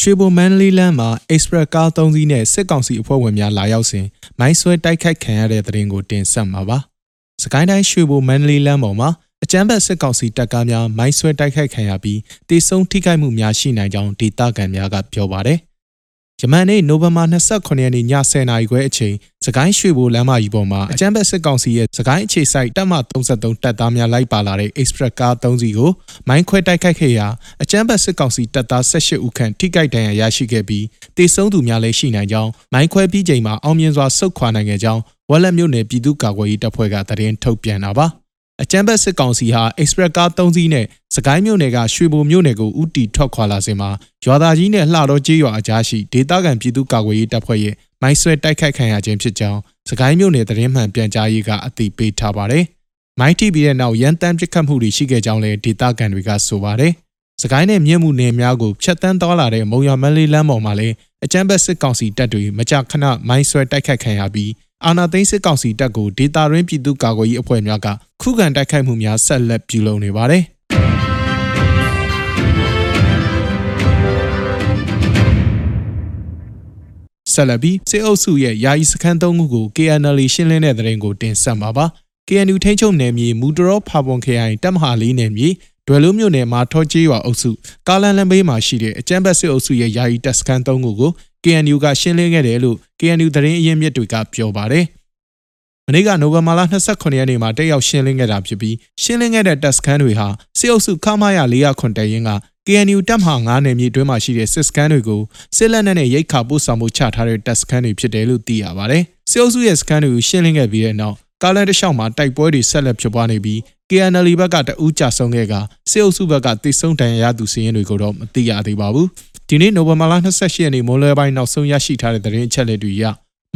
ရွှေဘုံမန္တလေးလမ်းမှာ Express ကား၃စီးနဲ့စစ်ကောင်စီအဖွဲ့ဝင်များလာရောက်စဉ်မိုင်းဆွဲတိုက်ခိုက်ခံရတဲ့တဲ့ရင်ကိုတင်ဆက်မှာပါ။စကိုင်းတိုင်းရွှေဘုံမန္တလေးလမ်းပေါ်မှာအကြမ်းဖက်စစ်ကောင်စီတပ်ကားများမိုင်းဆွဲတိုက်ခိုက်ခံရပြီးတေဆုံးထိခိုက်မှုများရှိနိုင်ကြောင်းဒေသခံများကပြောပါတယ်။ ယမန်နေ့နိုဝင်ဘာ29ရက်နေ့ည10:00နာရီခွဲအချိန်စကိုင်းရွှေဘိုလမ်းမကြီးပေါ်မှာအကြမ်းဖက်စစ်ကောင်စီရဲ့စကိုင်းအခြေစိုက်တပ်မ33တပ်သားများလိုက်ပါလာတဲ့ Express ကား3စီးကိုမိုင်းခွဲတိုက်ခိုက်ခဲ့ရာအကြမ်းဖက်စစ်ကောင်စီတပ်သား18ဦးခန့်ထိခိုက်ဒဏ်ရာရရှိခဲ့ပြီးတေဆုံးသူများလည်းရှိနိုင်ကြောင်းမိုင်းခွဲပြီးချိန်မှာအောင်မြင်စွာဆုတ်ခွာနိုင်ခဲ့ကြောင်းဝက်လက်မြို့နယ်ပြည်သူ့ကာကွယ်ရေးတပ်ဖွဲ့ကသတင်းထုတ်ပြန်တာပါ။ အကြမ်းဖက်စစ်ကောင်စီဟာ Express ကား3စီးနဲ့စကိုင်းမြို့နယ်ကရွှေဘိုမြို့နယ်ကိုဥတီထွက်ခွာလာစဉ်မှာရွာသားကြီးနဲ့လှတော်ကျေးရွာအကြားရှိဒေသခံပြည်သူ့ကာကွယ်ရေးတပ်ဖွဲ့ရဲ့မိုင်းဆွဲတိုက်ခိုက်ခံရခြင်းဖြစ်ကြောင်းစကိုင်းမြို့နယ်သတင်းမှန်ပြန်ကြားရေးကအသိပေးထားပါတယ်။မိုင်းတီပြီးတဲ့နောက်ရန်တမ်းပစ်ခတ်မှုတွေရှိခဲ့ကြောင်းလည်းဒေသခံတွေကဆိုပါတယ်။စကိုင်းနယ်မြင့်မှုနယ်များကိုဖျက်ဆီးသွားလာတဲ့မုံရမန်းလေးလမ်းပေါ်မှာလည်းအကြမ်းဖက်စစ်ကောင်စီတပ်တွေမကြာခဏမိုင်းဆွဲတိုက်ခိုက်ခံရပြီး အာဏာသိမ်းစစ်ကောင်စီတပ်ကိုဒေတာရင်းပြည်သူ့ကာကွယ်ရေးအဖွဲ့များကခုခံတိုက်ခိုက်မှုများဆက်လက်ပြုလုပ်နေပါတယ်။ဆက်လက်ပြီးစစ်အုပ်စုရဲ့ယာယီစခန်းသုံးခုကို KNL ရှင်းလင်းတဲ့တဲ့ရင်ကိုတင်ဆက်မှာပါ။ KNU ထိန်းချုပ်နယ်မြေမူတရောဖာပွန်ခရိုင်တပ်မဟာလေးနယ်မြေဒွယ်လုံးမြို့နယ်မှာထောကျေးရွာအုပ်စုကားလန်လန်ဘေးမှာရှိတဲ့အကြမ်းဖက်စစ်အုပ်စုရဲ့ယာယီတပ်စခန်းသုံးခုကို KNU ကရှင်းလင်းခဲ့တယ်လို့ KNU သတင်းအရင်းမြစ်တွေကပြောပါတယ်။မနေ့ကနိုဝင်ဘာလ29ရက်နေ့မှာတက်ရောက်ရှင်းလင်းခဲ့တာဖြစ်ပြီးရှင်းလင်းခဲ့တဲ့တပ်စခန်းတွေဟာစစ်အုပ်စုခမာရ400တရင်က KNU တပ်မဟာ9နယ်မြေတွင်းမှာရှိတဲ့စစ်စခန်းတွေကိုစစ်လက်နက်နဲ့ရိတ်ခါပို့ဆောင်မှုချထားတဲ့တပ်စခန်းတွေဖြစ်တယ်လို့သိရပါတယ်။စစ်အုပ်စုရဲ့စခန်းတွေကိုရှင်းလင်းခဲ့ပြီးတဲ့နောက်ကားလန်တလျှောက်မှာတိုက်ပွဲတွေဆက်လက်ဖြစ်ပွားနေပြီး KNL ဘက်ကတအူးကြဆုံးခဲ့ကစစ်အုပ်စုဘက်ကတိတ်ဆုံးတန်ရာရသူစီးရင်တွေကိုတော့မသိရသေးပါဘူး။ဒီနေ့နိုဝင်ဘာလ28ရက်နေ့မိုးလွယ်ပိုင်းနောက်ဆုံးရရှိထားတဲ့သတင်းအချက်အလက်တွေအရ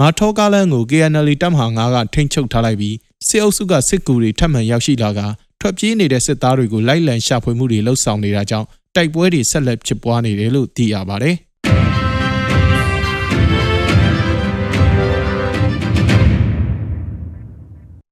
မာထောကားလန်ကို KNL တပ်မဟာ9ကထိန်းချုပ်ထားလိုက်ပြီးစစ်အုပ်စုကစစ်ကူတွေထပ်မံရောက်ရှိလာကထွက်ပြေးနေတဲ့စစ်သားတွေကိုလိုက်လံရှာဖွေမှုတွေလှုပ်ဆောင်နေတာကြောင့်တိုက်ပွဲတွေဆက်လက်ဖြစ်ပွားနေတယ်လို့သိရပါတယ်။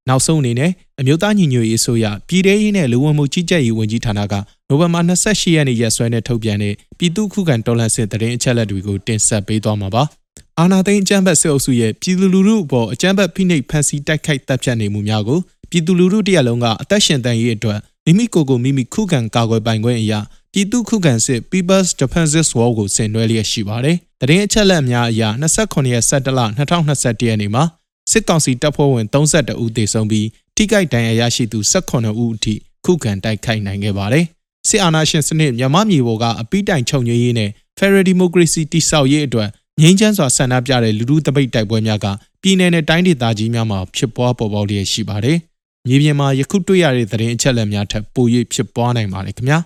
နောက်ဆုံးအနေနဲ့ အမျိုးသားညီညွတ်ရေးအစိုးရပြည်ထရေးနဲ့လူဝင်မှုကြီးကြပ်ရေးဝန်ကြီးဌာနကနိုဝင်ဘာ28ရက်နေ့ရက်စွဲနဲ့ထုတ်ပြန်တဲ့ပြည်သူ့ခုခံတော်လှန်စစ်တရင်အချက်လက်တွေကိုတင်ဆက်ပေးသွားမှာပါ။အာနာသိန်းအကြမ်းဖက်စစ်အုပ်စုရဲ့ပြည်သူလူထုအပေါ်အကြမ်းဖက်ဖိနှိပ်ဖန်ဆီးတိုက်ခိုက်တပ်ဖြတ်နေမှုများကိုပြည်သူလူထုတရက်လုံးကအသက်ရှင်တန်ရေးအတွက်မိမိကိုယ်ကိုမိမိခုခံကာကွယ်ပိုင်ခွင့်အရာပြည်သူခုခံစစ် People's Defensive War ကိုဆင်နွှဲလျက်ရှိပါတယ်။တရင်အချက်လက်များအရ29ရက်17လ2021ရက်နေ့မှာစစ်ကောင်စီတပ်ဖွဲ့ဝင်32ဦးသေဆုံးပြီး ထိခိုက်ဒဏ်ရာရရှိသူ18ဦးအထိခုခံတိုက်ခိုက်နိုင်ခဲ့ပါတယ်။စစ်အာဏာရှင်စနစ်မြန်မာပြည်ပေါ်ကအပိတိုင်ချုပ်ငြိမ်းရေးနဲ့ Federal Democracy တိဆောက်ရေးအတွက်ငြိမ်းချမ်းစွာဆန္ဒပြတဲ့လူထုတပိတ်တိုက်ပွဲများကပြည်내နဲ့တိုင်းဒေသကြီးများမှာဖြစ်ပွားပေါ်ပေါက်လျက်ရှိပါတယ်။မြေပြင်မှာယခုတွေ့ရတဲ့သတင်းအချက်အလက်များထပ်ပို၍ဖြစ်ပွားနိုင်ပါတယ်ခင်ဗျာ။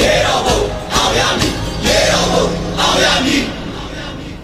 ရေတော်ဘုံအောင်ရမည်ရေတော်ဘုံအောင်ရမည်